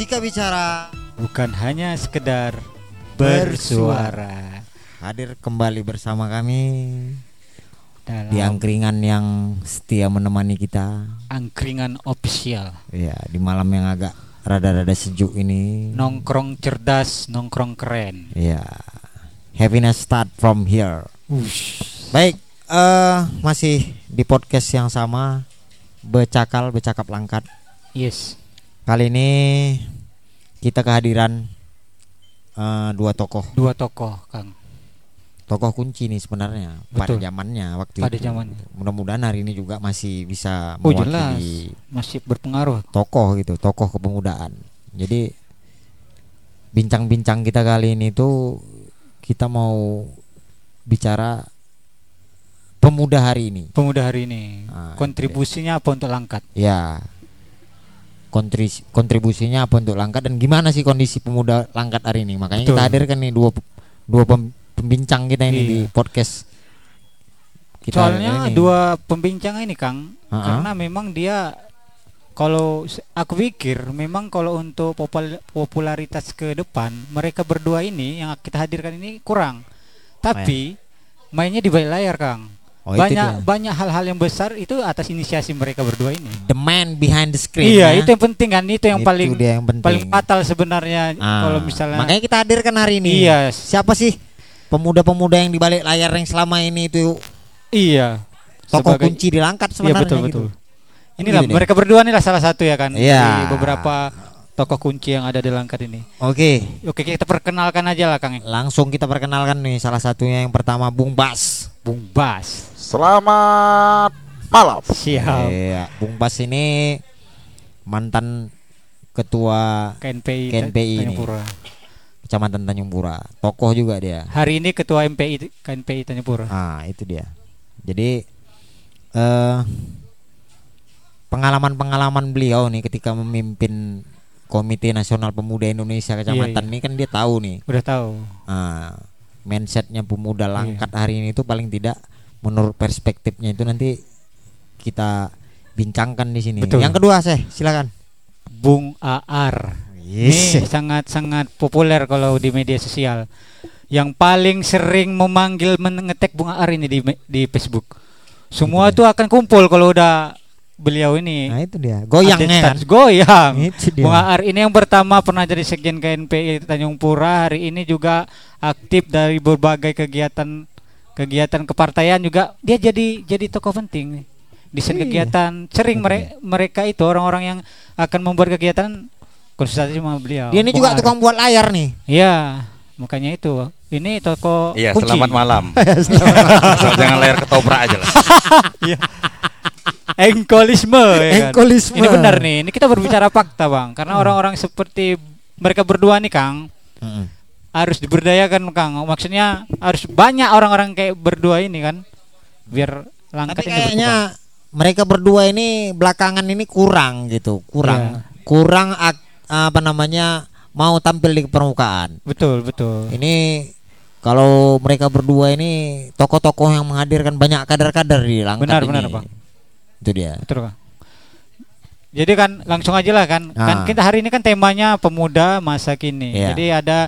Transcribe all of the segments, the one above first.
Ketika bicara bukan hanya sekedar bersuara hadir kembali bersama kami dalam di angkringan yang setia menemani kita. angkringan official Ya, di malam yang agak rada-rada sejuk ini. nongkrong cerdas nongkrong keren Ya. Happiness start from here. Ush. Baik, eh masih di podcast yang sama Becakal Becakap Langkat. yes Kali ini kita kehadiran eh, dua tokoh, dua tokoh kang tokoh kunci nih sebenarnya pada Betul. zamannya waktu pada itu. zamannya Mudah-mudahan hari ini juga masih bisa oh jelas masih berpengaruh tokoh gitu, tokoh kepemudaan. Jadi bincang-bincang kita kali ini tuh kita mau bicara pemuda hari ini. pemuda hari ini Ah, kontribusinya apa untuk langkat Ya. Kontris, kontribusinya apa untuk Langkat dan gimana sih kondisi pemuda Langkat hari ini? Makanya kita Betul. hadirkan nih dua dua pem- pembincang kita ini Iya. di podcast. soalnya ini. dua pembincang ini kang Ha-ha. karena memang dia kalau aku pikir memang kalau untuk popul- popularitas ke depan mereka berdua ini yang kita hadirkan ini kurang tapi mainnya di balik layar kang Oh, banyak banyak hal-hal yang besar itu atas inisiasi mereka berdua ini the man behind the screen. iya ya. itu yang penting kan itu yang Itu paling yang penting. paling fatal sebenarnya Ah, kalau misalnya makanya kita hadirkan hari ini. iya Siapa sih pemuda-pemuda yang di balik layar yang selama ini itu iya tokoh Sebagai- kunci di Langkat Iya sebenarnya betul gitu. betul. Inilah mereka berdua nih lah salah satu ya kan Iya. dari beberapa tokoh kunci yang ada di Langkat ini. Oke, Oke kita perkenalkan aja lah Kang. langsung kita perkenalkan nih salah satunya yang pertama Bung Bas. Bung Bas. Selamat malam. Siap. Iya, Bung Bas ini mantan ketua KNPI, KNPI ini. Kecamatan Tanjung Pura. Tokoh juga dia. Hari ini ketua MPI KNPI Tanjung Pura. Ah, itu dia. Jadi eh pengalaman-pengalaman beliau nih ketika memimpin Komite Nasional Pemuda Indonesia Kecamatan iya. ini kan dia tahu nih. Udah tahu. Ah, mindsetnya pemuda Iya. langkat hari ini itu paling tidak menurut perspektifnya itu nanti kita bincangkan di sini. Betul. Yang kedua, saya silakan. Bung Aar. Yes. Ini sangat-sangat populer kalau di media sosial. Yang paling sering memanggil mengetek Bung Aar ini di di Facebook. Semua Itu tuh akan kumpul kalau udah beliau ini Nah, itu dia. Goyangnya kan. Goyang. Itu dia. Bung Aar ini yang pertama pernah jadi sekjen KNPI Tanjung Pura, hari ini juga aktif dari berbagai kegiatan kegiatan kepartaian juga dia jadi jadi tokoh penting desain Iya. kegiatan sering Itu mere- mereka itu orang-orang yang akan membuat kegiatan konsultasi sama beliau. Dia ini juga tukang buat layar nih. Iya, makanya itu. Ini toko Iya, kunci. selamat malam. Asal jangan layar ketoprak aja lah. Engkolisme ya kan? Engkolisme. Ini benar nih. Ini kita berbicara fakta, Bang. Karena orang-orang seperti mereka berdua nih, Kang, Mm-mm. Harus diberdayakan, Kang. Maksudnya harus banyak orang-orang kayak berdua ini kan. Biar Tapi langkat ini kayaknya mereka berdua ini belakangan ini kurang gitu, kurang, Iya. kurang ak- apa namanya mau tampil di permukaan. berkembang. Betul, betul. Ini kalau mereka berdua ini tokoh-tokoh yang menghadirkan banyak kader-kader di Langkat Benar, ini. benar, Bang. Itu dia. Betul, Kang. Jadi kan langsung aja lah kan. Ah. Kan kita hari ini kan temanya pemuda masa kini. Iya. Jadi ada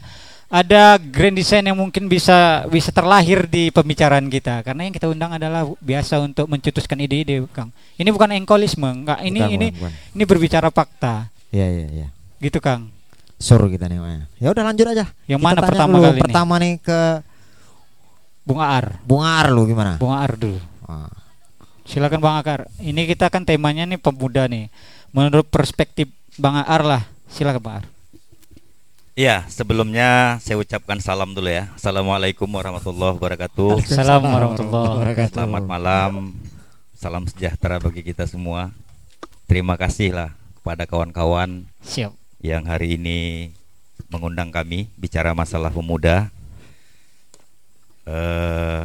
ada grand design yang mungkin bisa bisa terlahir di pembicaraan kita karena yang kita undang adalah biasa untuk mencetuskan ide-ide Kang. Ini bukan engkolisme, enggak. Ini Bukan, ini bukan, bukan. ini berbicara fakta. Iya, iya, iya. Gitu Kang. Suruh kita nih. Ya udah lanjut aja. Yang Kita mana pertama dulu. kali? Pertama nih ke Bung Aar. Bung Ar lu gimana? Bung Aar dulu. Ah. Silakan Bang Akar. Ini kita kan temanya nih pemuda nih. Menurut perspektif Bang Aar lah. Silakan Bang Aar. Iya, sebelumnya saya ucapkan salam dulu ya. Assalamualaikum warahmatullahi wabarakatuh. Assalamualaikum warahmatullahi wabarakatuh. Selamat malam. Salam sejahtera bagi kita semua. Terima kasih lah kepada kawan-kawan Siap. yang hari ini mengundang kami bicara masalah pemuda. Eh,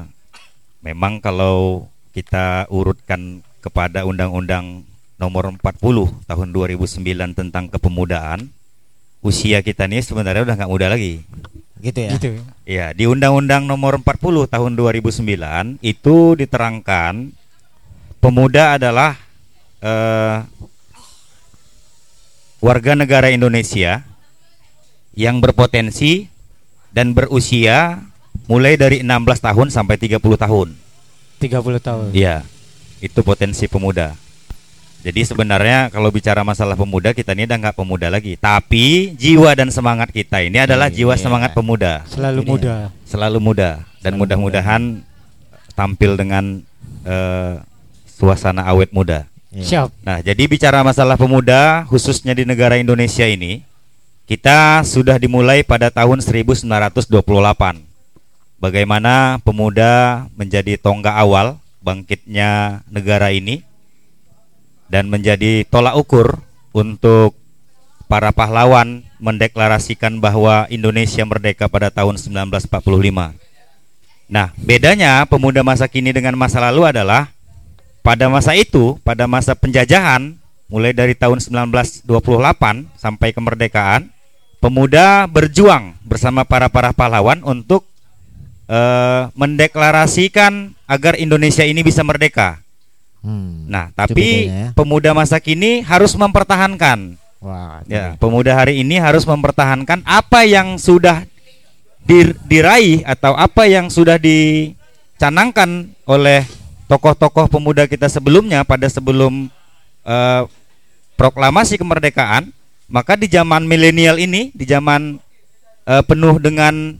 memang kalau kita urutkan kepada Undang-Undang Nomor 40 Tahun 2009 tentang kepemudaan, usia kita nih sebenarnya udah nggak muda lagi. Gitu ya. Gitu. Ya, di Undang-Undang Nomor 40 Tahun 2009 itu diterangkan pemuda adalah eh, warga negara Indonesia yang berpotensi dan berusia mulai dari 16 tahun sampai 30 tahun. 30 tahun. Iya. Itu potensi pemuda. Jadi sebenarnya kalau bicara masalah pemuda kita ini udah nggak pemuda lagi, tapi jiwa dan semangat kita ini adalah jiwa Iya. semangat pemuda, Selalu Ini muda. selalu muda dan mudah-mudahan tampil dengan eh, suasana awet muda. Iya. Siap. Nah, jadi bicara masalah pemuda khususnya di negara Indonesia ini, kita sudah dimulai pada tahun 1928. Bagaimana pemuda menjadi tonggak awal bangkitnya negara ini dan menjadi tolak ukur untuk para pahlawan mendeklarasikan bahwa Indonesia merdeka pada tahun 1945. Nah, bedanya pemuda masa kini dengan masa lalu adalah pada masa itu, pada masa penjajahan mulai dari tahun 1928 sampai kemerdekaan, pemuda berjuang bersama para para pahlawan untuk eh, mendeklarasikan agar Indonesia ini bisa merdeka. Hmm. Nah, tapi ya. pemuda masa kini harus mempertahankan Wah, Ya, pemuda hari ini harus mempertahankan apa yang sudah dir- diraih atau apa yang sudah dicanangkan oleh tokoh-tokoh pemuda kita sebelumnya pada sebelum eh, proklamasi kemerdekaan. Maka di zaman milenial ini, di zaman eh, penuh dengan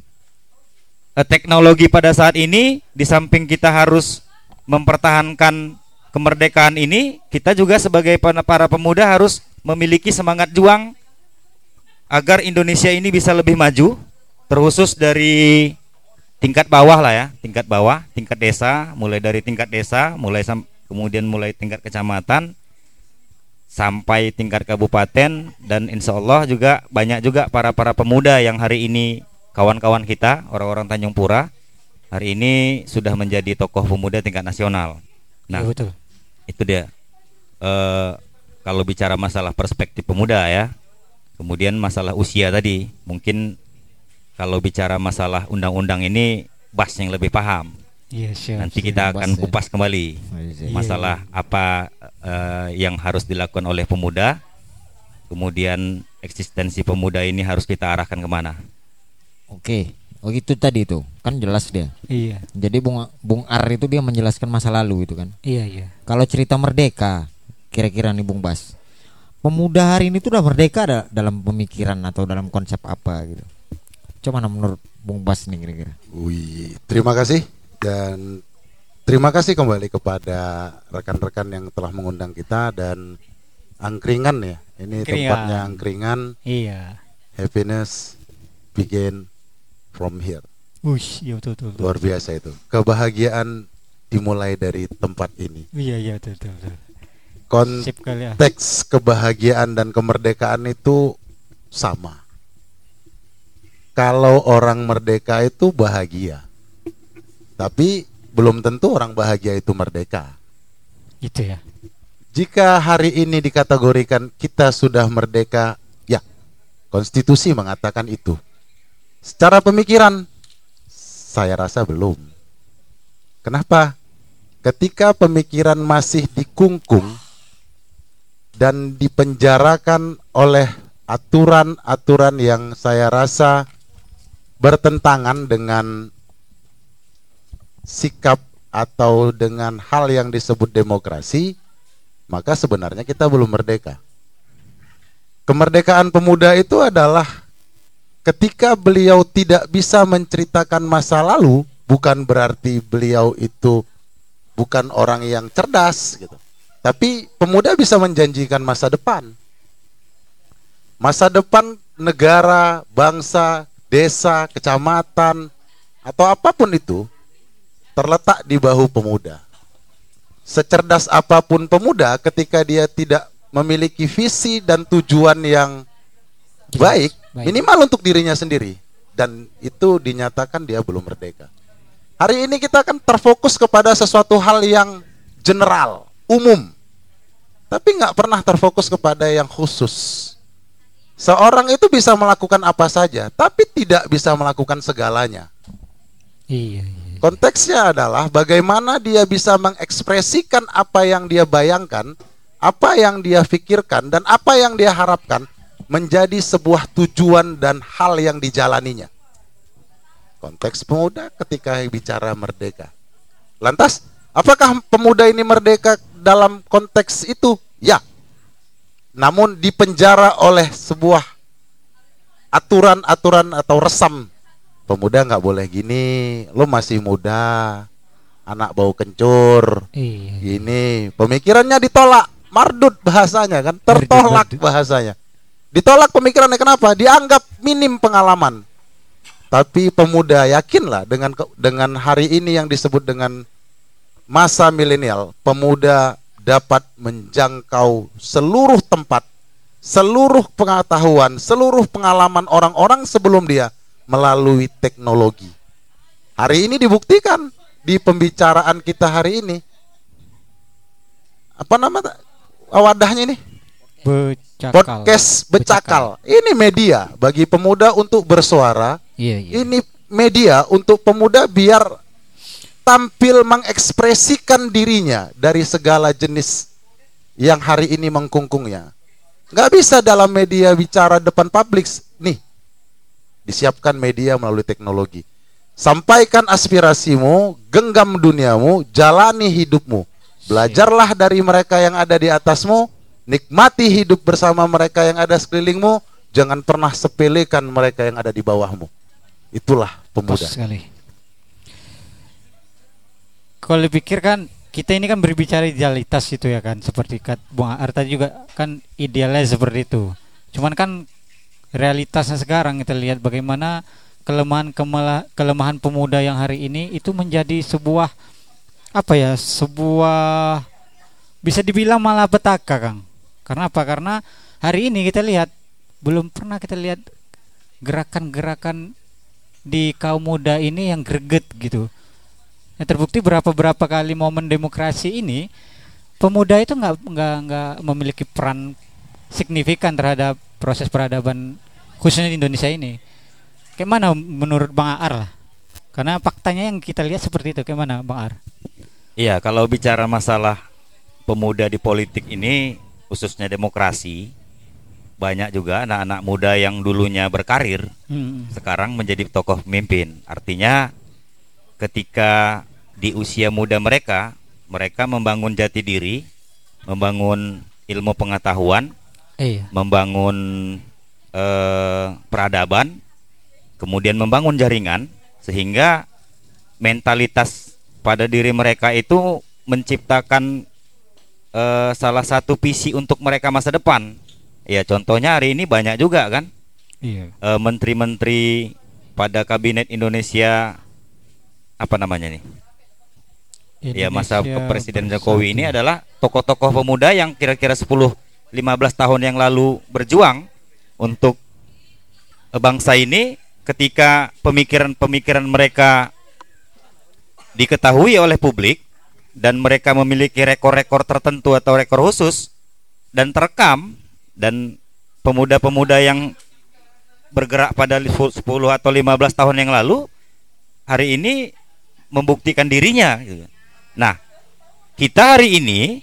eh, teknologi pada saat ini, di samping kita harus mempertahankan kemerdekaan ini, kita juga sebagai para pemuda harus memiliki semangat juang agar Indonesia ini bisa lebih maju, terkhusus dari tingkat bawah lah ya, tingkat bawah, tingkat desa, mulai dari tingkat desa, mulai kemudian mulai tingkat kecamatan sampai tingkat kabupaten dan insya Allah juga banyak juga para para pemuda yang hari ini kawan-kawan kita orang-orang Tanjung Pura hari ini sudah menjadi tokoh pemuda tingkat nasional. Nah, Iya, betul. Itu dia eh kalau bicara masalah perspektif pemuda ya kemudian masalah usia tadi mungkin kalau bicara masalah undang-undang ini Bas yang lebih paham Iya, siap. nanti siap. kita akan ya. kupas kembali Iya. masalah apa eh, yang harus dilakukan oleh pemuda kemudian eksistensi pemuda ini harus kita arahkan ke mana Oke. Oh itu tadi itu kan jelas dia. Iya. Jadi Bung Bung Ar itu dia menjelaskan masa lalu itu kan. Iya, iya. Kalau cerita merdeka, kira-kira nih Bung Bas, pemuda hari ini tuh udah merdeka ada dalam pemikiran atau dalam konsep apa gitu. Coba mana menurut Bung Bas nih kira-kira. Wih, terima kasih dan terima kasih kembali kepada rekan-rekan yang telah mengundang kita dan angkringan ya. Ini Angkringan. tempatnya angkringan. Iya. Happiness begin from here. Ush, iya betul betul. betul. Luar biasa itu. Kebahagiaan dimulai dari tempat ini. Iya, iya betul betul. betul. Konteks kali ya. kebahagiaan dan kemerdekaan itu sama. Kalau orang merdeka itu bahagia. Tapi belum tentu orang bahagia itu merdeka. Itu ya. Jika hari ini dikategorikan kita sudah merdeka, ya, konstitusi mengatakan itu. Secara pemikiran, saya rasa belum. Kenapa? Ketika pemikiran masih dikungkung dan dipenjarakan oleh aturan-aturan yang saya rasa bertentangan dengan sikap atau dengan hal yang disebut demokrasi, maka sebenarnya kita belum merdeka. Kemerdekaan pemuda itu adalah ketika beliau tidak bisa menceritakan masa lalu, bukan berarti beliau itu bukan orang yang cerdas gitu. Tapi pemuda bisa menjanjikan masa depan. Masa depan negara, bangsa, desa, kecamatan atau apa pun itu terletak di bahu pemuda. Secerdas apa pun pemuda ketika dia tidak memiliki visi dan tujuan yang baik, baik. minimal untuk dirinya sendiri dan itu dinyatakan dia belum merdeka. Hari ini kita akan terfokus kepada sesuatu hal yang general, umum. Tapi nggak pernah terfokus kepada yang khusus. Seorang itu bisa melakukan apa saja, tapi tidak bisa melakukan segalanya. Iya, iya. Konteksnya adalah bagaimana dia bisa mengekspresikan apa yang dia bayangkan apa yang dia pikirkan dan apa yang dia harapkan menjadi sebuah tujuan dan hal yang dijalaninya. Konteks pemuda ketika bicara merdeka. Lantas, apakah pemuda ini merdeka dalam konteks itu? Ya. Namun dipenjara oleh sebuah aturan-aturan atau resam. Pemuda nggak boleh gini, lo masih muda, anak bau kencur, Iya. Gini, pemikirannya ditolak, mardut bahasanya kan, tertolak bahasanya. Ditolak pemikirannya kenapa? Dianggap minim pengalaman. Tapi pemuda yakinlah dengan dengan hari ini yang disebut dengan masa milenial, pemuda dapat menjangkau seluruh tempat, seluruh pengetahuan, seluruh pengalaman orang-orang sebelum dia melalui teknologi. Hari ini dibuktikan di pembicaraan kita hari ini. Apa nama wadahnya ini? Becakal. Podcast Becakal. Ini media bagi pemuda untuk bersuara. Iya, iya. Ini media untuk pemuda biar tampil mengekspresikan dirinya dari segala jenis yang hari ini mengkungkungnya. Nggak bisa dalam media bicara depan publik. Nih, disiapkan media melalui teknologi. Sampaikan aspirasimu, genggam duniamu, jalani hidupmu. Belajarlah dari mereka yang ada di atasmu, nikmati hidup bersama mereka yang ada sekelilingmu, jangan pernah sepelekan mereka yang ada di bawahmu. Itulah Pas pemuda. sekali. Kalau dipikir kan kita ini kan berbicara idealitas itu ya kan seperti kat Bung Aar tadi juga kan idealnya seperti itu. Cuman kan realitasnya sekarang kita lihat bagaimana kelemahan kelemahan pemuda yang hari ini itu menjadi sebuah apa ya sebuah bisa dibilang malapetaka Kang. Karena apa? Karena hari ini kita lihat belum pernah kita lihat gerakan-gerakan di kaum muda ini yang greget gitu. Ya, terbukti berapa berapa kali momen demokrasi ini pemuda itu nggak nggak nggak memiliki peran signifikan terhadap proses peradaban khususnya di Indonesia ini. Kayak mana menurut Bang Aar lah? Karena faktanya yang kita lihat seperti itu. Kayak mana Bang Aar? Iya, kalau bicara masalah pemuda di politik ini, khususnya demokrasi, banyak juga anak-anak muda yang dulunya berkarir, Hmm. sekarang menjadi tokoh pemimpin. Artinya, ketika di usia muda mereka, mereka membangun jati diri, membangun ilmu pengetahuan, Iya. membangun eh, peradaban, kemudian membangun jaringan, sehingga mentalitas pada diri mereka itu menciptakan eh, salah satu visi untuk mereka masa depan. Ya contohnya hari ini banyak juga kan Iya. eh, menteri-menteri pada kabinet Indonesia apa namanya nih? Ya masa Indonesia Presiden Bersatu. Jokowi ini adalah tokoh-tokoh pemuda yang kira-kira 10 15 tahun yang lalu berjuang untuk eh, bangsa ini ketika pemikiran-pemikiran mereka diketahui oleh publik dan mereka memiliki rekor-rekor tertentu atau rekor khusus dan terekam dan pemuda-pemuda yang bergerak pada 10 atau 15 tahun yang lalu hari ini membuktikan dirinya gitu. Nah, kita hari ini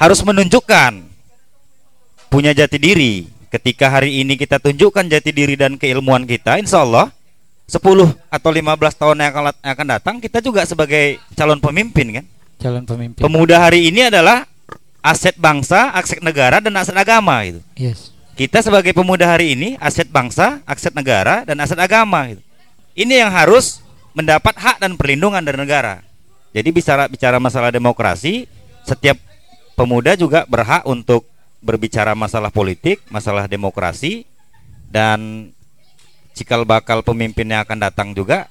harus menunjukkan punya jati diri. Ketika hari ini kita tunjukkan jati diri dan keilmuan kita, insya Allah 10 atau 15 tahun yang akan, yang akan datang kita juga sebagai calon pemimpin kan. calon pemimpin. Pemuda hari ini adalah aset bangsa, aset negara dan aset agama gitu. yes. Kita sebagai pemuda hari ini aset bangsa, aset negara dan aset agama gitu. Ini yang harus mendapat hak dan perlindungan dari negara. Jadi bicara bicara masalah demokrasi, setiap pemuda juga berhak untuk berbicara masalah politik, masalah demokrasi dan cikal bakal pemimpin yang akan datang juga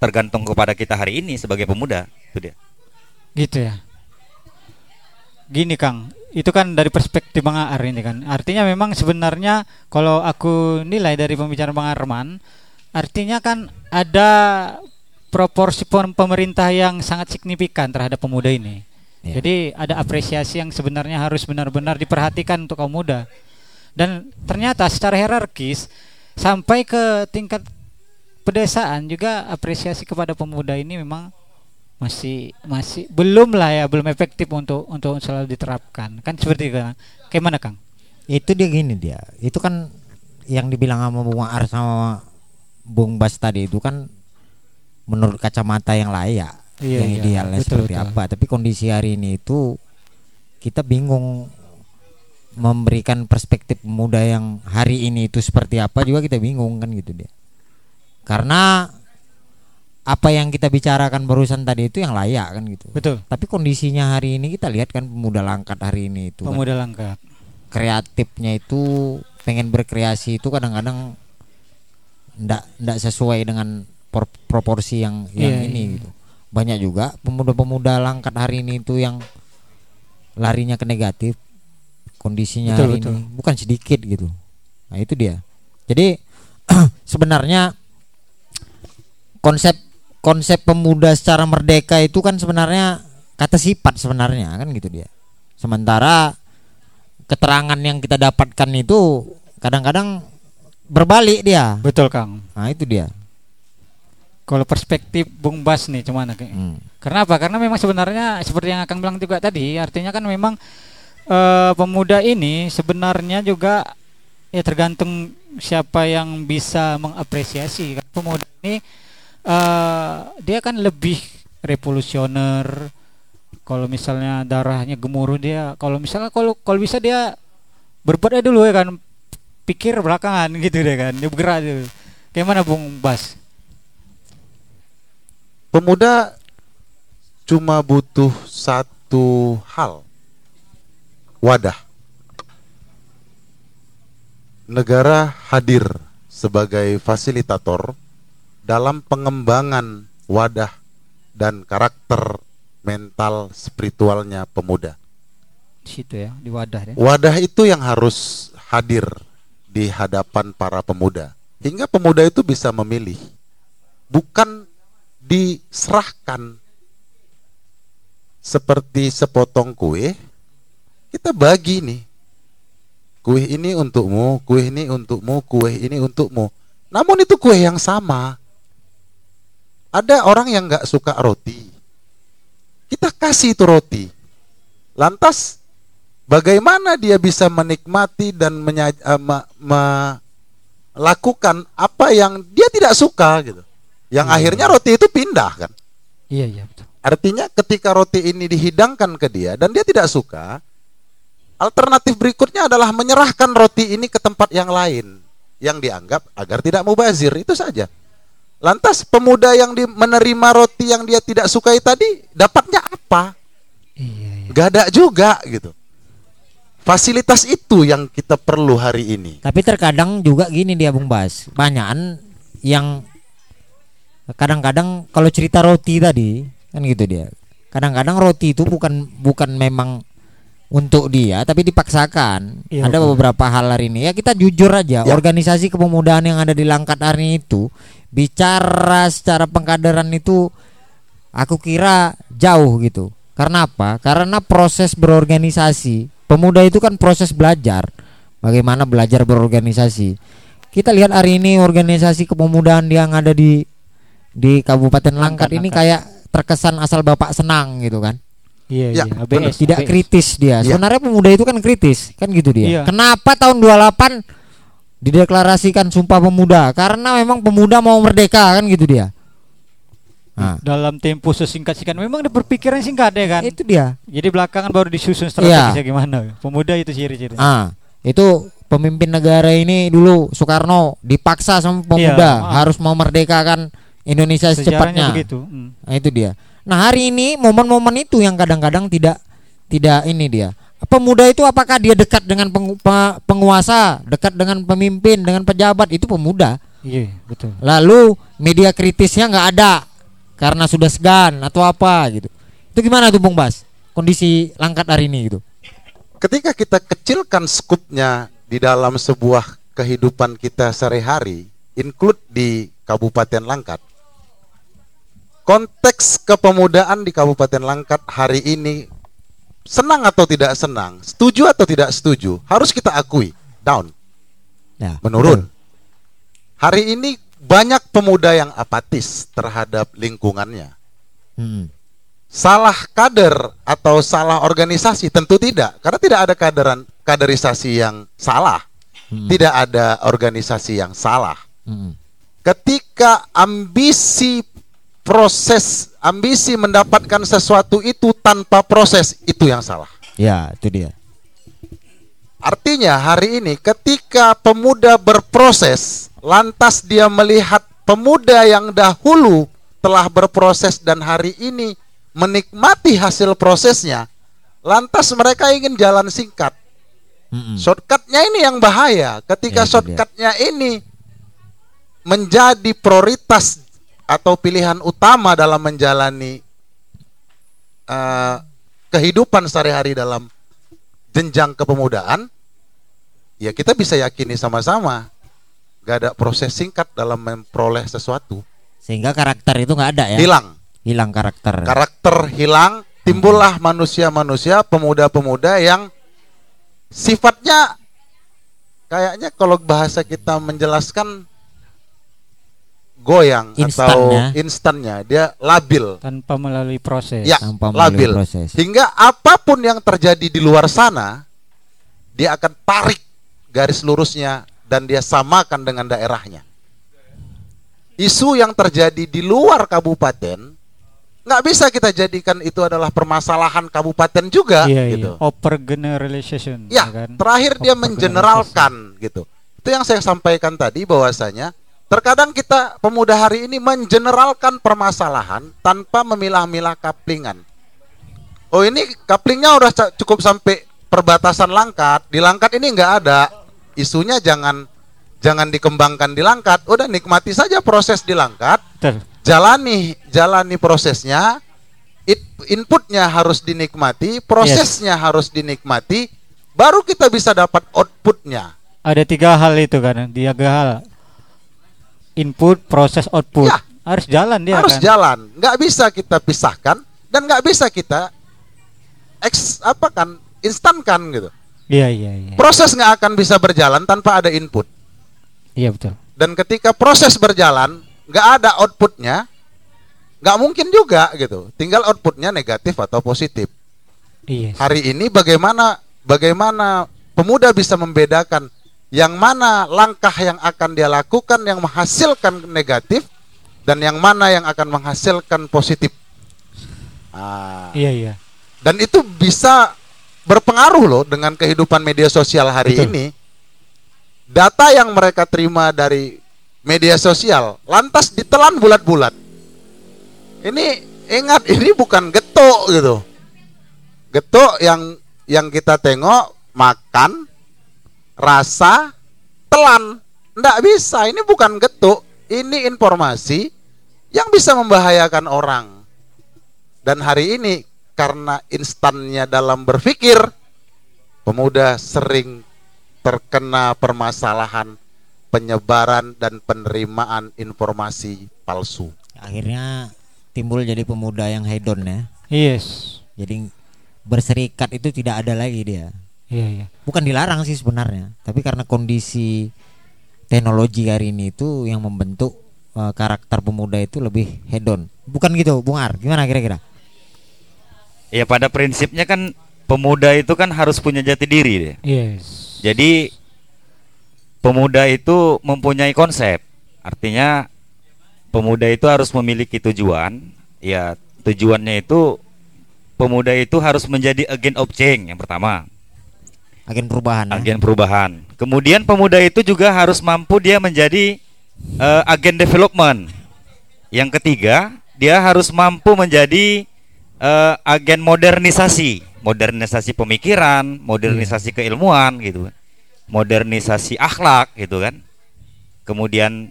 tergantung kepada kita hari ini sebagai pemuda. Itu dia. Gitu ya. Gini Kang, itu kan dari perspektif Bang Aar ini kan. Artinya memang sebenarnya kalau aku nilai dari pembicaraan Bang Arman, artinya kan ada proporsi pem- pemerintah yang sangat signifikan terhadap pemuda ini. Iya. Jadi ada apresiasi yang sebenarnya harus benar-benar diperhatikan untuk kaum muda. Dan ternyata secara hierarkis sampai ke tingkat pedesaan juga apresiasi kepada pemuda ini memang masih masih belum lah ya belum efektif untuk untuk selalu diterapkan. Kan seperti itu kan kayak mana kang? Itu dia gini dia. Itu kan yang dibilang sama Bung Ar sama Bung Bas tadi itu kan menurut kacamata yang layak Iya, yang iya. idealnya Betul, seperti betul. apa. Tapi kondisi hari ini itu kita bingung memberikan perspektif pemuda yang hari ini itu seperti apa juga kita bingung kan gitu dia. Karena apa yang kita bicarakan barusan tadi itu yang layak kan gitu. Betul. Tapi kondisinya hari ini kita lihat kan pemuda langkat hari ini itu kan. Pemuda langkat. Kreatifnya itu pengen berkreasi itu kadang-kadang ndak ndak sesuai dengan por- proporsi yang yang Iya, ini iya. gitu. Banyak juga pemuda-pemuda langkat hari ini itu yang larinya ke negatif kondisinya Betul, hari betul. ini bukan sedikit gitu. Nah, itu dia. Jadi sebenarnya konsep konsep pemuda secara merdeka itu kan sebenarnya kata sifat sebenarnya kan gitu dia. Sementara keterangan yang kita dapatkan itu kadang-kadang berbalik dia. betul kang Nah, itu dia. kalau perspektif Bung Bas nih cuman Hmm. Karena apa? Karena memang sebenarnya seperti yang akan bilang juga tadi, artinya kan memang eh, pemuda ini sebenarnya juga ya tergantung siapa yang bisa mengapresiasi. Kan Pemuda ini eh, dia kan lebih revolusioner. Kalau misalnya darahnya gemuruh dia, kalau misalnya kalau kalau bisa dia berbuat aja dulu ya kan, pikir belakangan gitu deh kan, dia bergerak dulu. Mana Bung Bas? Pemuda cuma butuh satu hal. Wadah. Negara hadir sebagai fasilitator dalam pengembangan wadah dan karakter mental spiritualnya pemuda. Di situ ya, di wadah ya. Wadah itu yang harus hadir di hadapan para pemuda. Hingga pemuda itu bisa memilih. Bukan diserahkan seperti sepotong kue, kita bagi nih. Kue ini untukmu, kue ini untukmu, kue ini untukmu. Namun itu kue yang sama. Ada orang yang nggak suka roti. Kita kasih itu roti. Lantas bagaimana dia bisa menikmati dan menya- eh, me- melakukan apa yang dia tidak suka gitu. Yang akhirnya roti itu pindah kan. Iya, iya betul. Artinya ketika roti ini dihidangkan ke dia dan dia tidak suka, alternatif berikutnya adalah menyerahkan roti ini ke tempat yang lain yang dianggap agar tidak mubazir itu saja. Lantas pemuda yang di- menerima roti yang dia tidak sukai tadi dapatnya apa? Iya, iya. Gak ada juga gitu. Fasilitas itu yang kita perlu hari ini. Tapi terkadang juga gini dia Bung Bas, banyakan yang kadang-kadang kalau cerita roti tadi kan gitu dia. Kadang-kadang roti itu bukan bukan memang untuk dia tapi dipaksakan. Iya, ada betul. beberapa hal hari ini ya kita jujur aja Ya. organisasi kepemudaan yang ada di Langkat hari itu bicara secara pengkaderan itu aku kira jauh gitu. Karena apa? Karena proses berorganisasi pemuda itu kan proses belajar bagaimana belajar berorganisasi. Kita lihat hari ini organisasi kepemudaan yang ada di di Kabupaten Langkat, Langkat, ini Langkat. kayak terkesan asal bapak senang gitu kan. Iya, Ya, iya. benar. ABS, Tidak ABS. kritis dia. Iya. Sebenarnya pemuda itu kan kritis, kan gitu dia. Iya. Kenapa tahun 28 dideklarasikan Sumpah Pemuda? Karena memang pemuda mau merdeka kan gitu dia. Nah, Dalam tempo sesingkat-singkat memang ada berpikiran singkat ya kan. itu dia. Jadi belakangan baru disusun Iya. strategisnya gimana. Pemuda itu ciri-ciri. Ah, itu pemimpin negara ini dulu Soekarno dipaksa sama pemuda Iya, ah. harus mau merdekakan Indonesia Sejarahnya secepatnya. begitu. Hmm. Nah, itu dia. Nah, hari ini momen-momen itu yang kadang-kadang tidak tidak ini dia. Pemuda itu apakah dia dekat dengan pengu- pe- penguasa, dekat dengan pemimpin, dengan pejabat itu pemuda. Iya, betul. Lalu media kritisnya nggak ada karena sudah segan atau apa gitu. Itu gimana tuh Bung Bas? Kondisi langkat hari ini gitu. Ketika kita kecilkan skupnya di dalam sebuah kehidupan kita sehari-hari, include di Kabupaten Langkat. Konteks kepemudaan di Kabupaten Langkat hari ini senang atau tidak senang, setuju atau tidak setuju, harus kita akui down, Ya, menurun. Hari ini banyak pemuda yang apatis terhadap lingkungannya. Hmm. salah kader atau salah organisasi tentu tidak karena tidak ada kaderan kaderisasi yang salah Mm. tidak ada organisasi yang salah Mm. ketika ambisi proses ambisi mendapatkan sesuatu itu tanpa proses itu yang salah Ya, itu dia. artinya hari ini ketika pemuda berproses lantas dia melihat pemuda yang dahulu telah berproses dan hari ini menikmati hasil prosesnya lantas mereka ingin jalan singkat Mm-mm. Shortcutnya ini yang bahaya. Ya, Ketika dia. shortcutnya ini menjadi prioritas atau pilihan utama dalam menjalani eh, kehidupan sehari-hari dalam jenjang kepemudaan, ya kita bisa yakini sama-sama gak ada proses singkat dalam memperoleh sesuatu. Sehingga karakter itu nggak ada ya. Hilang, Hilang karakter. karakter hilang, timbullah manusia-manusia, pemuda-pemuda yang sifatnya kayaknya kalau bahasa kita menjelaskan goyang atau Instannya. instannya dia labil tanpa melalui proses. ya Tanpa melalui labil proses. hingga apa pun yang terjadi di luar sana dia akan tarik garis lurusnya dan dia samakan dengan daerahnya isu yang terjadi di luar kabupaten nggak bisa kita jadikan itu adalah permasalahan kabupaten juga Iya, gitu iya. Over generalization, Ya, kan? terakhir dia mengeneralkan gitu. Itu yang saya sampaikan tadi bahwasanya terkadang kita pemuda hari ini mengeneralkan permasalahan tanpa memilah-milah kaplingan. Oh ini kaplingnya udah cukup sampai perbatasan Langkat, di Langkat ini nggak ada. Isunya jangan jangan dikembangkan di Langkat, udah nikmati saja proses di Langkat, jalani jalani prosesnya. Inputnya harus dinikmati prosesnya harus dinikmati baru kita bisa dapat outputnya. Ada tiga hal itu kan, tiga hal. Input, proses, output. Ya. Harus jalan dia harus kan. jalan nggak bisa kita pisahkan dan nggak bisa kita eks apa kan instankan gitu Iya, iya, iya. proses nggak akan bisa berjalan tanpa ada input Iya, betul. dan ketika proses berjalan nggak ada outputnya nggak mungkin juga gitu tinggal outputnya negatif atau positif Iya. hari ini bagaimana bagaimana pemuda bisa membedakan yang mana langkah yang akan dia lakukan yang menghasilkan negatif dan yang mana yang akan menghasilkan positif. Ah, Iya, iya. dan itu bisa berpengaruh loh dengan kehidupan media sosial hari Betul. ini. Data yang mereka terima dari media sosial lantas ditelan bulat-bulat. Ini ingat ini bukan getuk gitu. Getuk yang yang kita tengok makan rasa telan. Nggak bisa, ini bukan getuk, ini informasi yang bisa membahayakan orang. Dan hari ini karena instannya dalam berpikir, pemuda sering terkena permasalahan penyebaran dan penerimaan informasi palsu. Akhirnya timbul jadi pemuda yang hedon ya. Yes. Jadi berserikat itu tidak ada lagi dia. Iya, iya. Bukan dilarang sih sebenarnya, tapi karena kondisi teknologi hari ini itu yang membentuk eh, karakter pemuda itu lebih hedon. Bukan gitu, Bung Ar? Gimana kira-kira? Ya pada prinsipnya kan pemuda itu kan harus punya jati diri deh. Yes. Jadi pemuda itu mempunyai konsep. Artinya pemuda itu harus memiliki tujuan. Ya, tujuannya itu pemuda itu harus menjadi agent of change yang pertama, Agen perubahan. ya? agen perubahan. Kemudian pemuda itu juga harus mampu dia menjadi eh, agen development. Yang ketiga, dia harus mampu menjadi eh, agen modernisasi, modernisasi pemikiran, modernisasi keilmuan gitu. Modernisasi akhlak gitu kan. Kemudian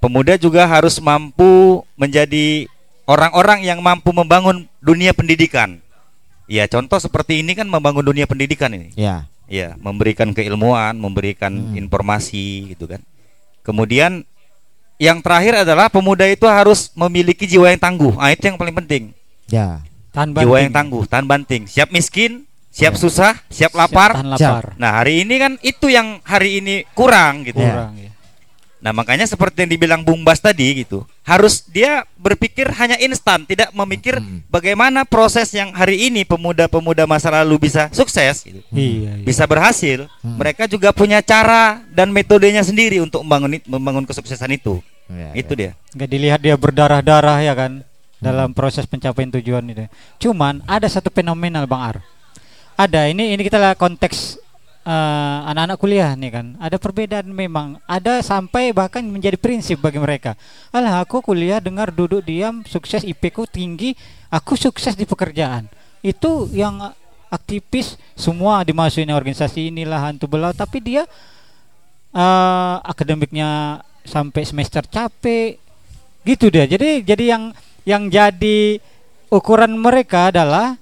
pemuda juga harus mampu menjadi orang-orang yang mampu membangun dunia pendidikan. Ya, contoh seperti ini kan membangun dunia pendidikan ini. Ya. Ya, memberikan keilmuan, memberikan Hmm. informasi gitu kan. Kemudian yang terakhir adalah pemuda itu harus memiliki jiwa yang tangguh. Ah, itu yang paling penting. Ya. Tahan Jiwa banting. yang tangguh, tahan banting, siap miskin, siap Ya. susah, siap Siap lapar. tahan lapar. Nah, hari ini kan itu yang hari ini kurang gitu. Ya. Kurang ya. Nah, makanya seperti yang dibilang Bung Bas tadi gitu. Harus dia berpikir hanya instan, tidak memikir Hmm. bagaimana proses yang hari ini pemuda-pemuda masa lalu bisa sukses gitu. Iya, iya. Bisa berhasil. Hmm. Mereka juga punya cara dan metodenya sendiri untuk membangun membangun kesuksesan itu. Ya, Itu dia. nggak dilihat dia berdarah-darah ya kan dalam proses pencapaian tujuan itu. Cuman ada satu fenomenal Bang Ar. Ada ini ini kita lihat konteks eh, anak-anak kuliah nih kan. Ada perbedaan memang. Ada sampai bahkan menjadi prinsip bagi mereka. Alah aku kuliah dengar duduk diam sukses IP ku tinggi, aku sukses di pekerjaan. Itu yang aktivis semua dimasukin organisasi inilah hantu belau tapi dia eh akademiknya sampai semester capek gitu dia jadi jadi yang yang jadi ukuran mereka adalah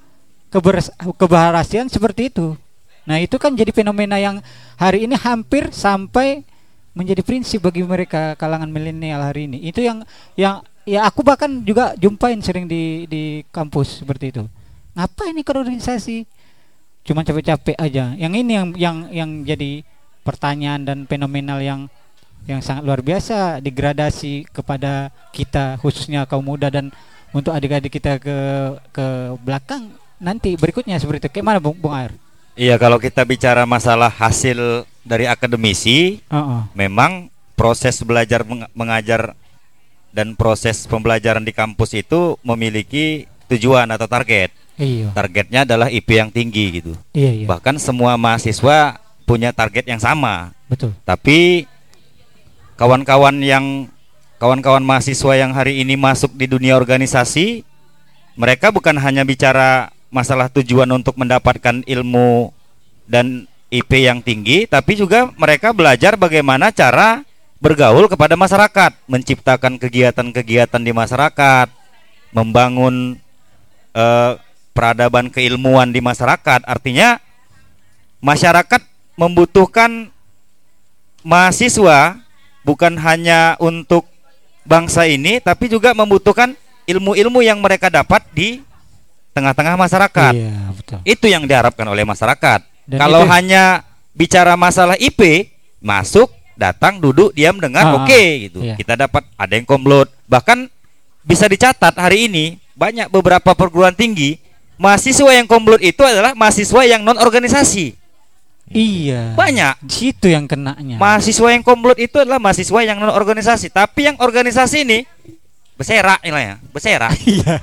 keberas- keberhasilan seperti itu nah itu kan jadi fenomena yang hari ini hampir sampai menjadi prinsip bagi mereka kalangan milenial hari ini itu yang yang ya aku bahkan juga jumpain sering di di kampus seperti itu ngapain ikut organisasi cuma capek-capek aja yang ini yang yang yang jadi pertanyaan dan fenomenal yang yang sangat luar biasa degradasi kepada kita khususnya kaum muda dan untuk adik-adik kita ke ke belakang nanti berikutnya seperti itu. Kayak mana Bung, Bung Air? Iya, kalau kita bicara masalah hasil dari akademisi, Heeh. memang proses belajar meng- mengajar dan proses pembelajaran di kampus itu memiliki tujuan atau target. Iya. Targetnya adalah IP yang tinggi gitu. Iya, iya. Bahkan semua mahasiswa punya target yang sama. Betul. Tapi kawan-kawan yang kawan-kawan mahasiswa yang hari ini masuk di dunia organisasi, mereka bukan hanya bicara masalah tujuan untuk mendapatkan ilmu dan IP yang tinggi, tapi juga mereka belajar bagaimana cara bergaul kepada masyarakat, menciptakan kegiatan-kegiatan di masyarakat, membangun eh, peradaban keilmuan di masyarakat. Artinya masyarakat membutuhkan mahasiswa bukan hanya untuk bangsa ini tapi juga membutuhkan ilmu-ilmu yang mereka dapat di tengah-tengah masyarakat. Iya, betul. Itu yang diharapkan oleh masyarakat. Dan Kalau itu- hanya bicara masalah IP, masuk, datang, duduk, diam, dengar, Ah, oke gitu. iya. Kita dapat ada yang komplot. Bahkan bisa dicatat hari ini banyak beberapa perguruan tinggi mahasiswa yang komplot itu adalah mahasiswa yang non organisasi. Iya. Banyak. Situ yang kenanya. Mahasiswa yang komplot itu adalah mahasiswa yang non organisasi, tapi yang organisasi ini beserak nilainya, beserak. Iya.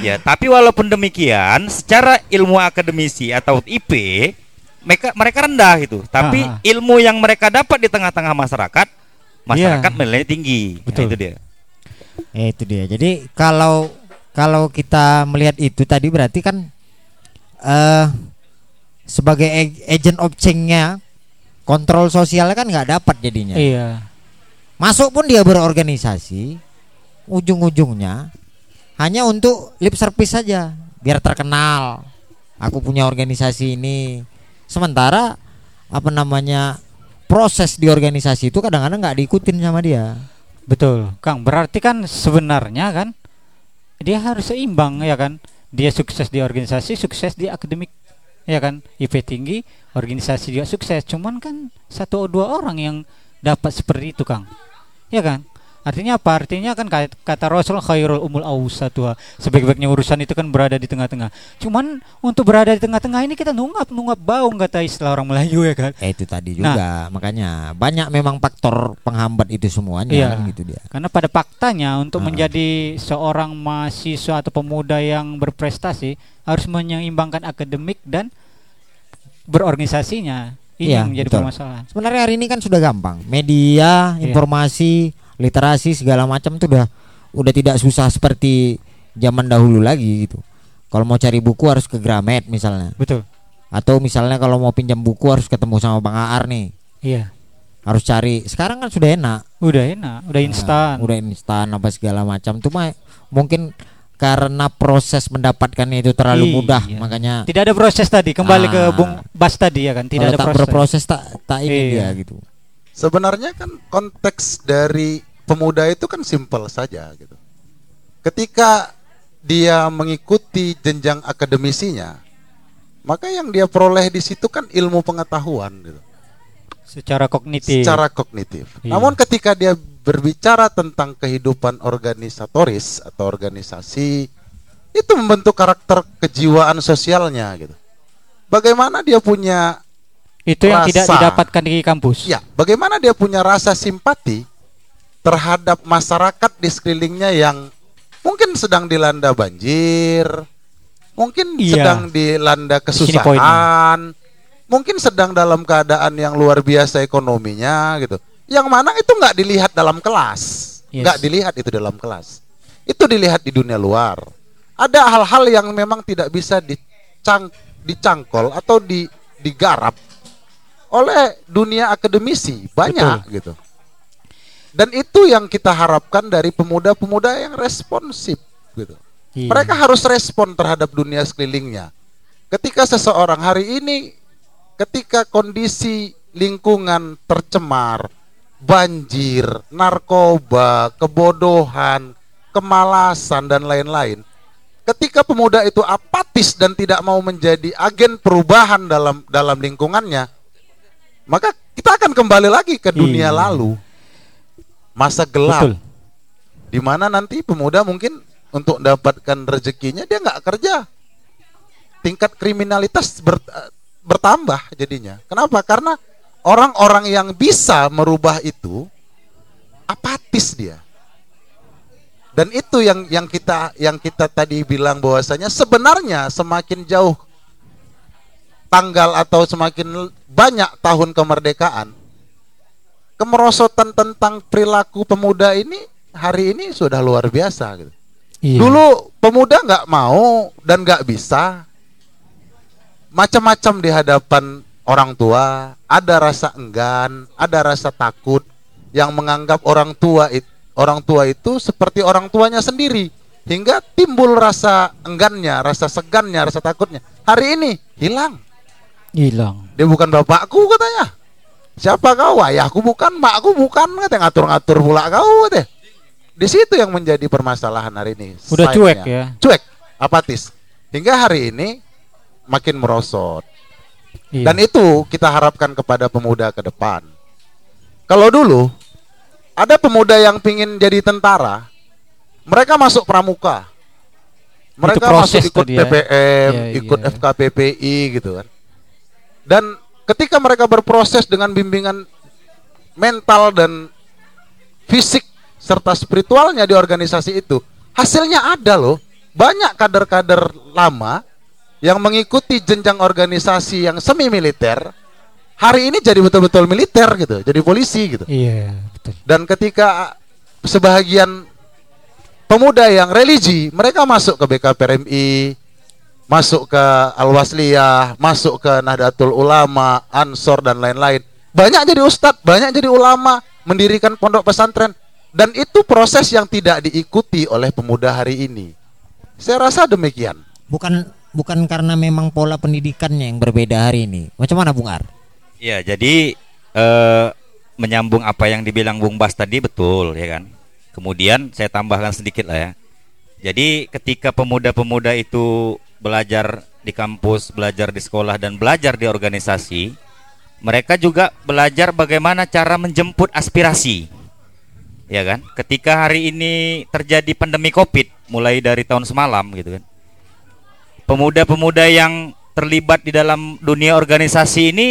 Ya, tapi walaupun demikian, secara ilmu akademisi atau IP, mereka mereka rendah gitu. Tapi Ah. ilmu yang mereka dapat di tengah-tengah masyarakat, masyarakat Iya. menilai tinggi. Nah, Betul. itu dia. Eh, itu dia. Jadi kalau kalau kita melihat itu tadi berarti kan eh sebagai ag- agent of change-nya kontrol sosialnya kan nggak dapat jadinya. Iya. Masuk pun dia berorganisasi, ujung-ujungnya hanya untuk lip service saja, biar terkenal. Aku punya organisasi ini. Sementara apa namanya proses di organisasi itu kadang-kadang nggak diikutin sama dia. Betul, Kang. Berarti kan sebenarnya kan dia harus seimbang ya kan. Dia sukses di organisasi, sukses di akademik ya kan. IP tinggi, organisasi juga sukses. Cuman kan satu dua orang yang dapat seperti itu, Kang. Ya kan? Artinya apa? Artinya kan kata, Rasul khairul umul awsatuha. Sebaik-baiknya urusan itu kan berada di tengah-tengah. Cuman untuk berada di tengah-tengah ini kita nungap nungap baung kata istilah orang Melayu ya kan. Eh itu tadi Nah. juga makanya banyak memang faktor penghambat itu semuanya Iya. kan gitu dia. Karena pada faktanya untuk Ah. menjadi seorang mahasiswa atau pemuda yang berprestasi harus menyeimbangkan akademik dan berorganisasinya. Ini Iya, yang menjadi betul. permasalahan. Sebenarnya hari ini kan sudah gampang. Media, Iya. informasi, literasi segala macam tuh udah udah tidak susah seperti zaman dahulu lagi gitu. Kalau mau cari buku harus ke Gramet misalnya. Betul. Atau misalnya kalau mau pinjam buku harus ketemu sama Bang Aar nih. Iya. Harus cari. Sekarang kan sudah enak. Udah enak, udah instan. Nah, udah instan apa segala macam. Tuh mah mungkin karena proses mendapatkannya itu terlalu Iya. mudah makanya Tidak ada proses tadi, kembali ke Ah. Bung Bas tadi ya kan, tidak kalau ada tak proses. berproses tak tak ini Iya. dia gitu. Sebenarnya kan konteks dari pemuda itu kan simpel saja gitu. Ketika dia mengikuti jenjang akademisinya, maka yang dia peroleh di situ kan ilmu pengetahuan gitu. Secara kognitif. secara kognitif. Iya. Namun ketika dia berbicara tentang kehidupan organisatoris atau organisasi itu membentuk karakter kejiwaan sosialnya gitu. Bagaimana dia punya itu yang tidak rasa. didapatkan di kampus. ya, bagaimana dia punya rasa simpati terhadap masyarakat di sekelilingnya yang mungkin sedang dilanda banjir, mungkin Iya. sedang dilanda kesusahan, mungkin sedang dalam keadaan yang luar biasa ekonominya gitu. Yang mana itu nggak dilihat dalam kelas, Yes. nggak dilihat itu dalam kelas. Itu dilihat di dunia luar. Ada hal-hal yang memang tidak bisa dicang, dicangkol atau di, digarap oleh dunia akademisi banyak gitu. Dan itu yang kita harapkan dari pemuda-pemuda yang responsif gitu. Iya. Mereka harus respon terhadap dunia sekelilingnya. Ketika seseorang hari ini ketika kondisi lingkungan tercemar, banjir, narkoba, kebodohan, kemalasan dan lain-lain. Ketika pemuda itu apatis dan tidak mau menjadi agen perubahan dalam dalam lingkungannya, maka kita akan kembali lagi ke dunia Iya. lalu. Masa gelap. Betul. di mana nanti pemuda mungkin untuk mendapatkan rezekinya dia nggak kerja. Tingkat kriminalitas ber- bertambah jadinya. Kenapa? Karena orang-orang yang bisa merubah itu apatis dia. Dan itu yang yang kita yang kita tadi bilang bahwasanya sebenarnya semakin jauh tanggal atau semakin banyak tahun kemerdekaan kemerosotan tentang perilaku pemuda ini hari ini sudah luar biasa gitu. Iya. Dulu pemuda nggak mau dan nggak bisa macam-macam di hadapan orang tua, ada rasa enggan, ada rasa takut yang menganggap orang tua it, orang tua itu seperti orang tuanya sendiri hingga timbul rasa enggannya, rasa segannya, rasa takutnya. Hari ini hilang. hilang. Dia bukan bapakku katanya. Siapa kau? Ayahku bukan, makku bukan, katanya ngatur-ngatur pula kau katanya. Di situ yang menjadi permasalahan hari ini. Udah Sign-nya. cuek ya. Cuek, apatis. Hingga hari ini makin merosot. Iya. Dan itu kita harapkan kepada pemuda ke depan. Kalau dulu ada pemuda yang pingin jadi tentara, mereka masuk pramuka. Mereka masuk ikut. PPM, Iya, ikut iya. FKPPI gitu kan. Dan ketika mereka berproses dengan bimbingan mental dan fisik serta spiritualnya di organisasi itu, hasilnya ada loh. Banyak kader-kader lama yang mengikuti jenjang organisasi yang semi militer hari ini jadi betul-betul militer gitu, jadi polisi gitu. Iya, betul. Dan ketika sebahagian pemuda yang religi, mereka masuk ke BKPRMI, masuk ke Al-Wasliyah, masuk ke Nahdlatul Ulama, Ansor dan lain-lain. Banyak jadi ustadz, banyak jadi ulama, mendirikan pondok pesantren dan itu proses yang tidak diikuti oleh pemuda hari ini. Saya rasa demikian. Bukan bukan karena memang pola pendidikannya yang berbeda hari ini. Macam mana Bung Ar? Ya, jadi eh, menyambung apa yang dibilang Bung Bas tadi betul ya kan. Kemudian saya tambahkan sedikit lah ya. Jadi ketika pemuda-pemuda itu belajar di kampus, belajar di sekolah dan belajar di organisasi, mereka juga belajar bagaimana cara menjemput aspirasi. Ya kan? Ketika hari ini terjadi pandemi Covid mulai dari tahun semalam gitu kan. Pemuda-pemuda yang terlibat di dalam dunia organisasi ini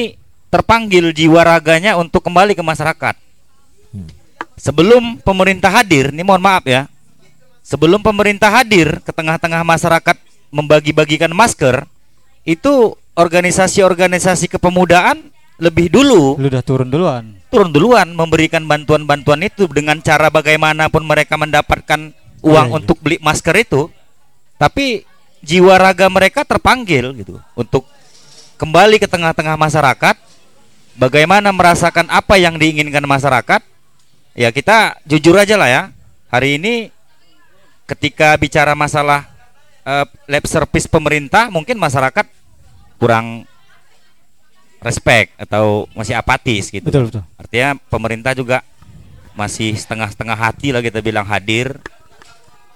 terpanggil jiwa raganya untuk kembali ke masyarakat. Sebelum pemerintah hadir, ini mohon maaf ya. Sebelum pemerintah hadir ke tengah-tengah masyarakat membagi-bagikan masker, itu organisasi-organisasi kepemudaan lebih dulu Lu udah turun duluan. turun duluan memberikan bantuan-bantuan itu dengan cara bagaimanapun mereka mendapatkan uang Iya, iya. untuk beli masker itu. Tapi jiwa raga mereka terpanggil gitu untuk kembali ke tengah-tengah masyarakat. Bagaimana merasakan apa yang diinginkan masyarakat? Ya kita jujur aja lah ya. Hari ini ketika bicara masalah eh, lab service pemerintah mungkin masyarakat kurang respect atau masih apatis gitu. Betul, betul. Artinya pemerintah juga masih setengah-setengah hati lah kita bilang hadir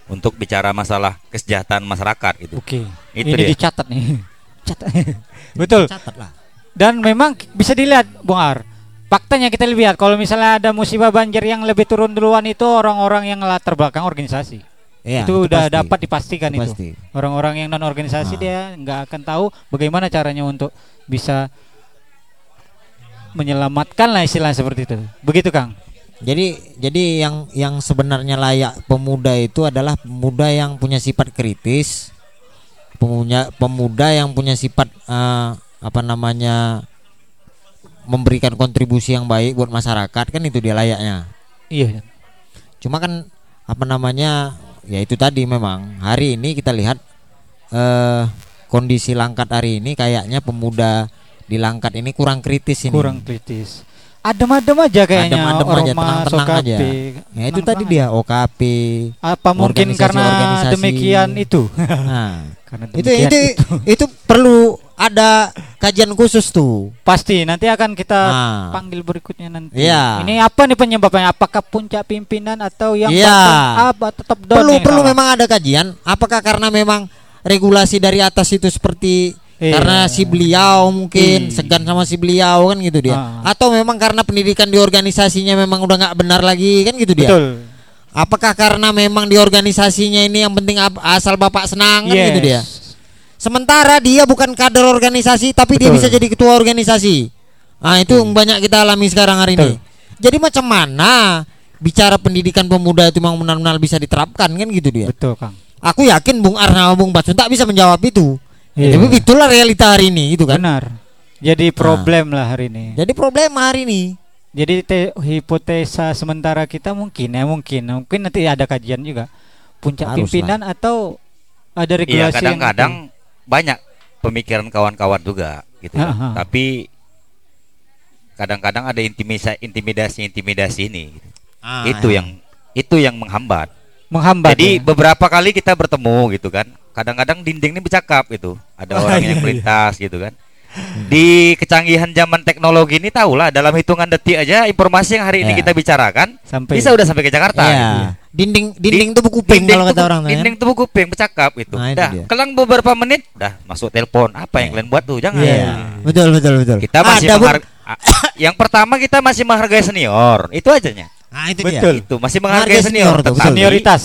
untuk bicara masalah kesejahteraan masyarakat gitu. Oke. Itu Ini dia. dicatat nih. Catat. betul. Catat lah. Dan memang bisa dilihat Bung Ar, faktanya kita lihat kalau misalnya ada musibah banjir yang lebih turun duluan itu orang-orang yang latar belakang organisasi. Iya, itu udah pasti. dapat dipastikan Itu itu. pasti. Orang-orang yang non organisasi Ah. dia nggak akan tahu bagaimana caranya untuk bisa menyelamatkan lah istilah seperti itu. Begitu Kang. Jadi jadi yang yang sebenarnya layak pemuda itu adalah pemuda yang punya sifat kritis, pemuda pemuda yang punya sifat eh, apa namanya memberikan kontribusi yang baik buat masyarakat kan itu dia layaknya. Iya. Cuma kan apa namanya ya itu tadi memang hari ini kita lihat eh kondisi Langkat hari ini kayaknya pemuda di Langkat ini kurang kritis ini. Kurang kritis. Adem-adem aja kayaknya Adem-adem aja, tenang-tenang aja. Ya itu tadi dia OKP. Apa mungkin karena organisasi-organisasi. demikian itu? Nah, karena itu demikian itu itu perlu ada kajian khusus tuh. Pasti nanti akan kita Nah. panggil berikutnya nanti. Iya. Ini apa nih penyebabnya? Apakah puncak pimpinan atau yang up atau top down? Perlu nih, perlu kawan? memang ada kajian. Apakah karena memang regulasi dari atas itu seperti Iya. karena si beliau mungkin Iya. segan sama si beliau kan gitu dia. Ah. Atau memang karena pendidikan di organisasinya memang udah nggak benar lagi kan gitu dia. Betul. Apakah karena memang di organisasinya ini yang penting asal bapak senang kan Yes. gitu dia. Sementara dia bukan kader organisasi tapi dia Betul. bisa jadi ketua organisasi. Nah, itu yang banyak kita alami sekarang hari ini. Betul. Jadi macam mana bicara pendidikan pemuda itu memang benar-benar bisa diterapkan kan gitu dia. Betul, Kang. Aku yakin Bung Arna Bung Batsun tak bisa menjawab itu. Iya. Tapi itulah realita hari ini gitu kan. Benar. Jadi problem lah hari ini. Jadi problem hari ini. Jadi te- hipotesa sementara kita mungkin ya mungkin mungkin nanti ada kajian juga puncak Harus pimpinan atau ada Iya regulasi yang kadang-kadang banyak pemikiran kawan-kawan juga gitu kan. Tapi kadang-kadang ada intimidasi intimidasi intimidasi ini. gitu. Ah, itu ya. yang itu yang menghambat. menghambat. Jadi ya. beberapa kali kita bertemu gitu kan. Kadang-kadang dinding ini bercakap gitu. Ada Oh, orang iya, yang iya. melintas gitu kan. Di kecanggihan zaman teknologi ini tahulah dalam hitungan detik aja informasi yang hari ini Ya. kita bicarakan sampai bisa udah sampai ke Jakarta Iya. gitu ya. Dinding Di- dinding tuh buku kuping Dinding kalau kata tubuh- orang tuh, ya. Dinding tubuh kuping bercakap gitu. Nah, itu Dah, dia. kelang beberapa menit dah masuk telepon. Apa yang Iya. kalian buat tuh? Jangan. Iya. Betul betul betul. Kita masih Ada, menghar- yang pertama kita masih menghargai senior. Itu ajanya. Nah, itu Betul. dia. Itu masih menghargai Menghargai senior. senior tuh, Tetapi senioritas.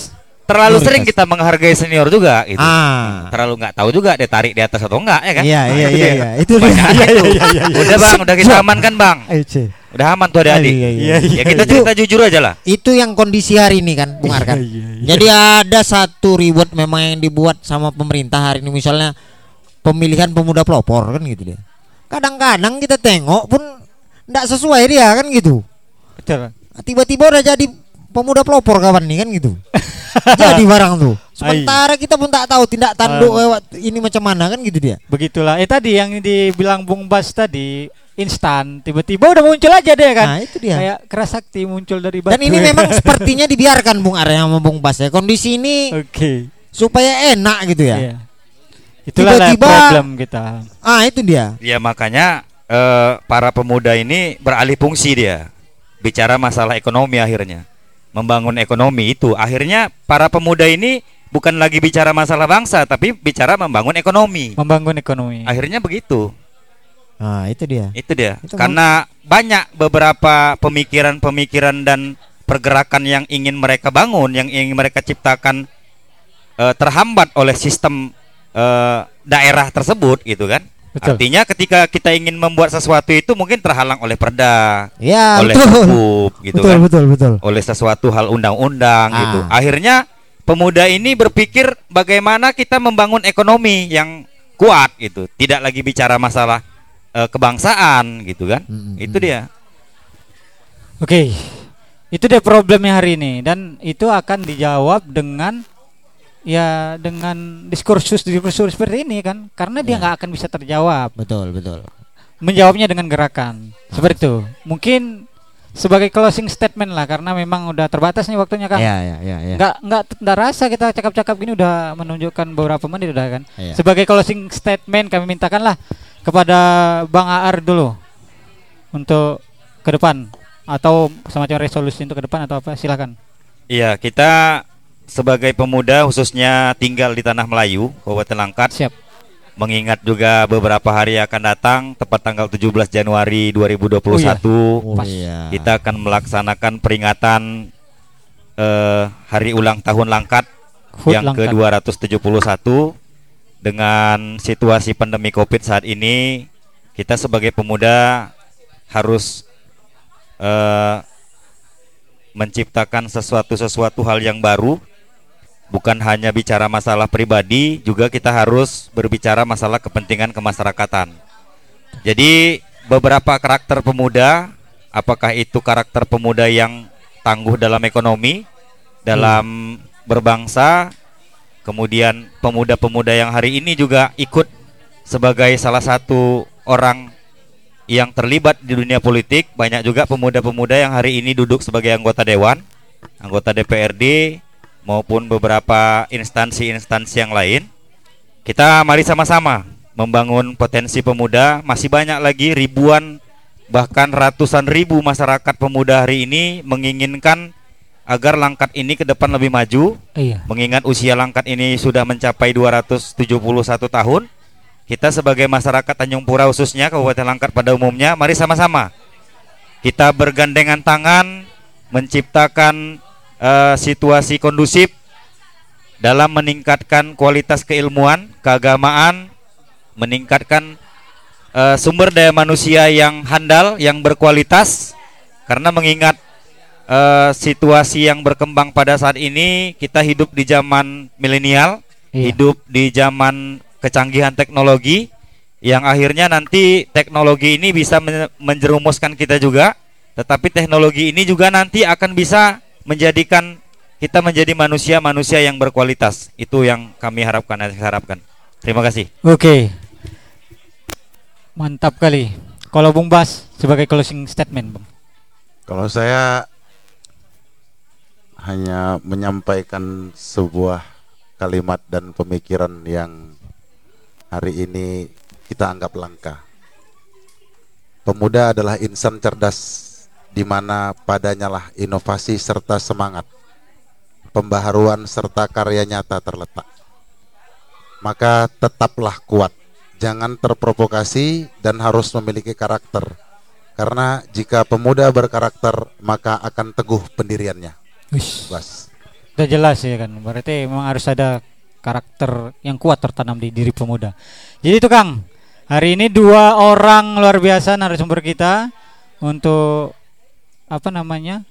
Terlalu Senioritas. sering kita menghargai senior juga gitu. Ah. Terlalu nggak tahu juga dia tarik di atas atau enggak ya kan? Iya iya Itu iya dia. iya. Itu Banyak dia. itu. Udah bang, udah kita amankan bang. Udah aman tuh adik-adik. Iya, iya, Ya kita cerita jujur aja lah. Itu yang kondisi hari ini kan, Bung Arkan. Jadi ada satu reward memang yang dibuat sama pemerintah hari ini misalnya pemilihan pemuda pelopor kan gitu dia. Kadang-kadang kita tengok pun tidak sesuai dia kan gitu. Betul. Tiba-tiba udah jadi pemuda pelopor kawan nih kan gitu. jadi barang tuh. Sementara kita pun tak tahu tindak tanduk lewat ini macam mana kan gitu dia. Begitulah. Eh tadi yang dibilang Bung Bas tadi instan tiba-tiba udah muncul aja deh kan. Nah, itu dia. Kayak keras sakti muncul dari batu. Dan ini memang sepertinya dibiarkan Bung Arya sama Bung Bas ya. Kondisi ini Oke. supaya enak gitu ya. Iya. Itulah lah Tiba-tiba- problem kita. Ah, itu dia. Ya makanya eh, para pemuda ini beralih fungsi dia. Bicara masalah ekonomi akhirnya. Membangun ekonomi itu akhirnya para pemuda ini bukan lagi bicara masalah bangsa tapi bicara membangun ekonomi. Membangun ekonomi. Akhirnya begitu. Ah, itu dia. Itu dia. Itu Karena banyak beberapa pemikiran-pemikiran dan pergerakan yang ingin mereka bangun, yang ingin mereka ciptakan eh, terhambat oleh sistem eh, daerah tersebut gitu kan. Betul. Artinya ketika kita ingin membuat sesuatu itu mungkin terhalang oleh perda, Ya, oleh hukum gitu betul, kan, betul, betul. oleh sesuatu hal undang-undang Ah. gitu. Akhirnya pemuda ini berpikir bagaimana kita membangun ekonomi yang kuat gitu, tidak lagi bicara masalah eh, kebangsaan gitu kan. Mm, mm, Itu dia. Oke. Itu deh problemnya hari ini dan itu akan dijawab dengan ya dengan diskursus diskursus seperti ini kan karena dia Ya. nggak akan bisa terjawab Betul, betul. menjawabnya dengan gerakan seperti itu mungkin sebagai closing statement lah karena memang udah terbatas nih waktunya kan Ya, ya, ya, ya. nggak nggak nggak rasa kita cakap-cakap gini udah menunjukkan beberapa menit udah kan Iya. sebagai closing statement kami mintakanlah kepada Bang Aar dulu untuk ke depan atau semacam resolusi untuk ke depan atau apa silakan Iya, kita sebagai pemuda khususnya tinggal di tanah Melayu, Kabupaten Langkat, siap mengingat juga beberapa hari akan datang tepat tanggal 17 Januari 2021 Oh, Pas. iya. kita akan melaksanakan peringatan eh, hari ulang tahun Langkat Hut yang Langkat. ke-271 dengan situasi pandemi Covid saat ini kita sebagai pemuda harus eh, menciptakan sesuatu-sesuatu hal yang baru bukan hanya bicara masalah pribadi juga kita harus berbicara masalah kepentingan kemasyarakatan. Jadi beberapa karakter pemuda apakah itu karakter pemuda yang tangguh dalam ekonomi dalam berbangsa kemudian pemuda-pemuda yang hari ini juga ikut sebagai salah satu orang yang terlibat di dunia politik banyak juga pemuda-pemuda yang hari ini duduk sebagai anggota dewan anggota DPRD maupun beberapa instansi-instansi yang lain kita mari sama-sama membangun potensi pemuda masih banyak lagi ribuan bahkan ratusan ribu masyarakat pemuda hari ini menginginkan agar langkat ini ke depan lebih maju Iya. mengingat usia langkat ini sudah mencapai 271 tahun kita sebagai masyarakat Tanjung Pura khususnya Kabupaten Langkat pada umumnya mari sama-sama kita bergandengan tangan menciptakan eh, situasi kondusif dalam meningkatkan kualitas keilmuan, keagamaan, meningkatkan eh, sumber daya manusia yang handal, yang berkualitas karena mengingat eh, situasi yang berkembang pada saat ini kita hidup di zaman milenial, Iya. hidup di zaman kecanggihan teknologi yang akhirnya nanti teknologi ini bisa men- menjerumuskan kita juga, tetapi teknologi ini juga nanti akan bisa menjadikan kita menjadi manusia-manusia yang berkualitas. Itu yang kami harapkan dan saya harapkan. Terima kasih. Oke. Mantap kali. Kalau Bung Bas sebagai closing statement, Bung. Kalau saya hanya menyampaikan sebuah kalimat dan pemikiran yang hari ini kita anggap langka. Pemuda adalah insan cerdas di mana padanya lah inovasi serta semangat, pembaharuan serta karya nyata terletak. Maka tetaplah kuat, jangan terprovokasi dan harus memiliki karakter. Karena jika pemuda berkarakter, maka akan teguh pendiriannya. Wish. Bas. Udah jelas ya kan. Berarti memang harus ada karakter yang kuat tertanam di diri pemuda. Jadi itu Kang, hari ini dua orang luar biasa narasumber kita untuk apa namanya?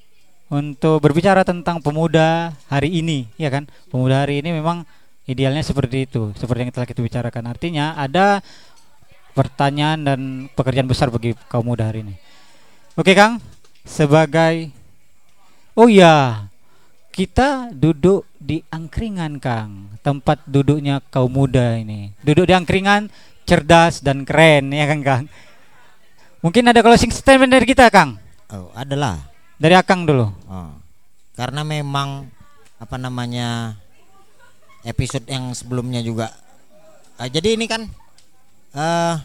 Untuk berbicara tentang pemuda hari ini, ya kan? Pemuda hari ini memang idealnya seperti itu, seperti yang telah kita bicarakan. Artinya ada pertanyaan dan pekerjaan besar bagi kaum muda hari ini. Oke Kang, sebagai Oh iya, kita duduk di angkringan Kang, tempat duduknya kaum muda ini. Duduk di angkringan, cerdas dan keren ya kan Kang. Mungkin ada closing statement dari kita Kang, Oh, adalah. dari Akang dulu. Oh. Karena memang apa namanya episode yang sebelumnya juga. Ah, jadi ini kan eh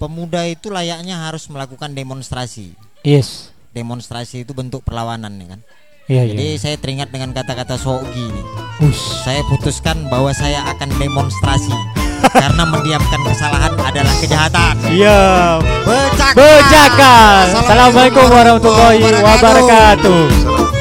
pemuda itu layaknya harus melakukan demonstrasi. Yes. Demonstrasi itu bentuk perlawanan ya kan. Iya Jadi iya. saya teringat dengan kata-kata Sogi ini. Ush. Saya putuskan bahwa saya akan demonstrasi karena mendiamkan kesalahan adalah kejahatan. Iya. Bejakan. Assalamualaikum warahmatullahi wabarakatuh.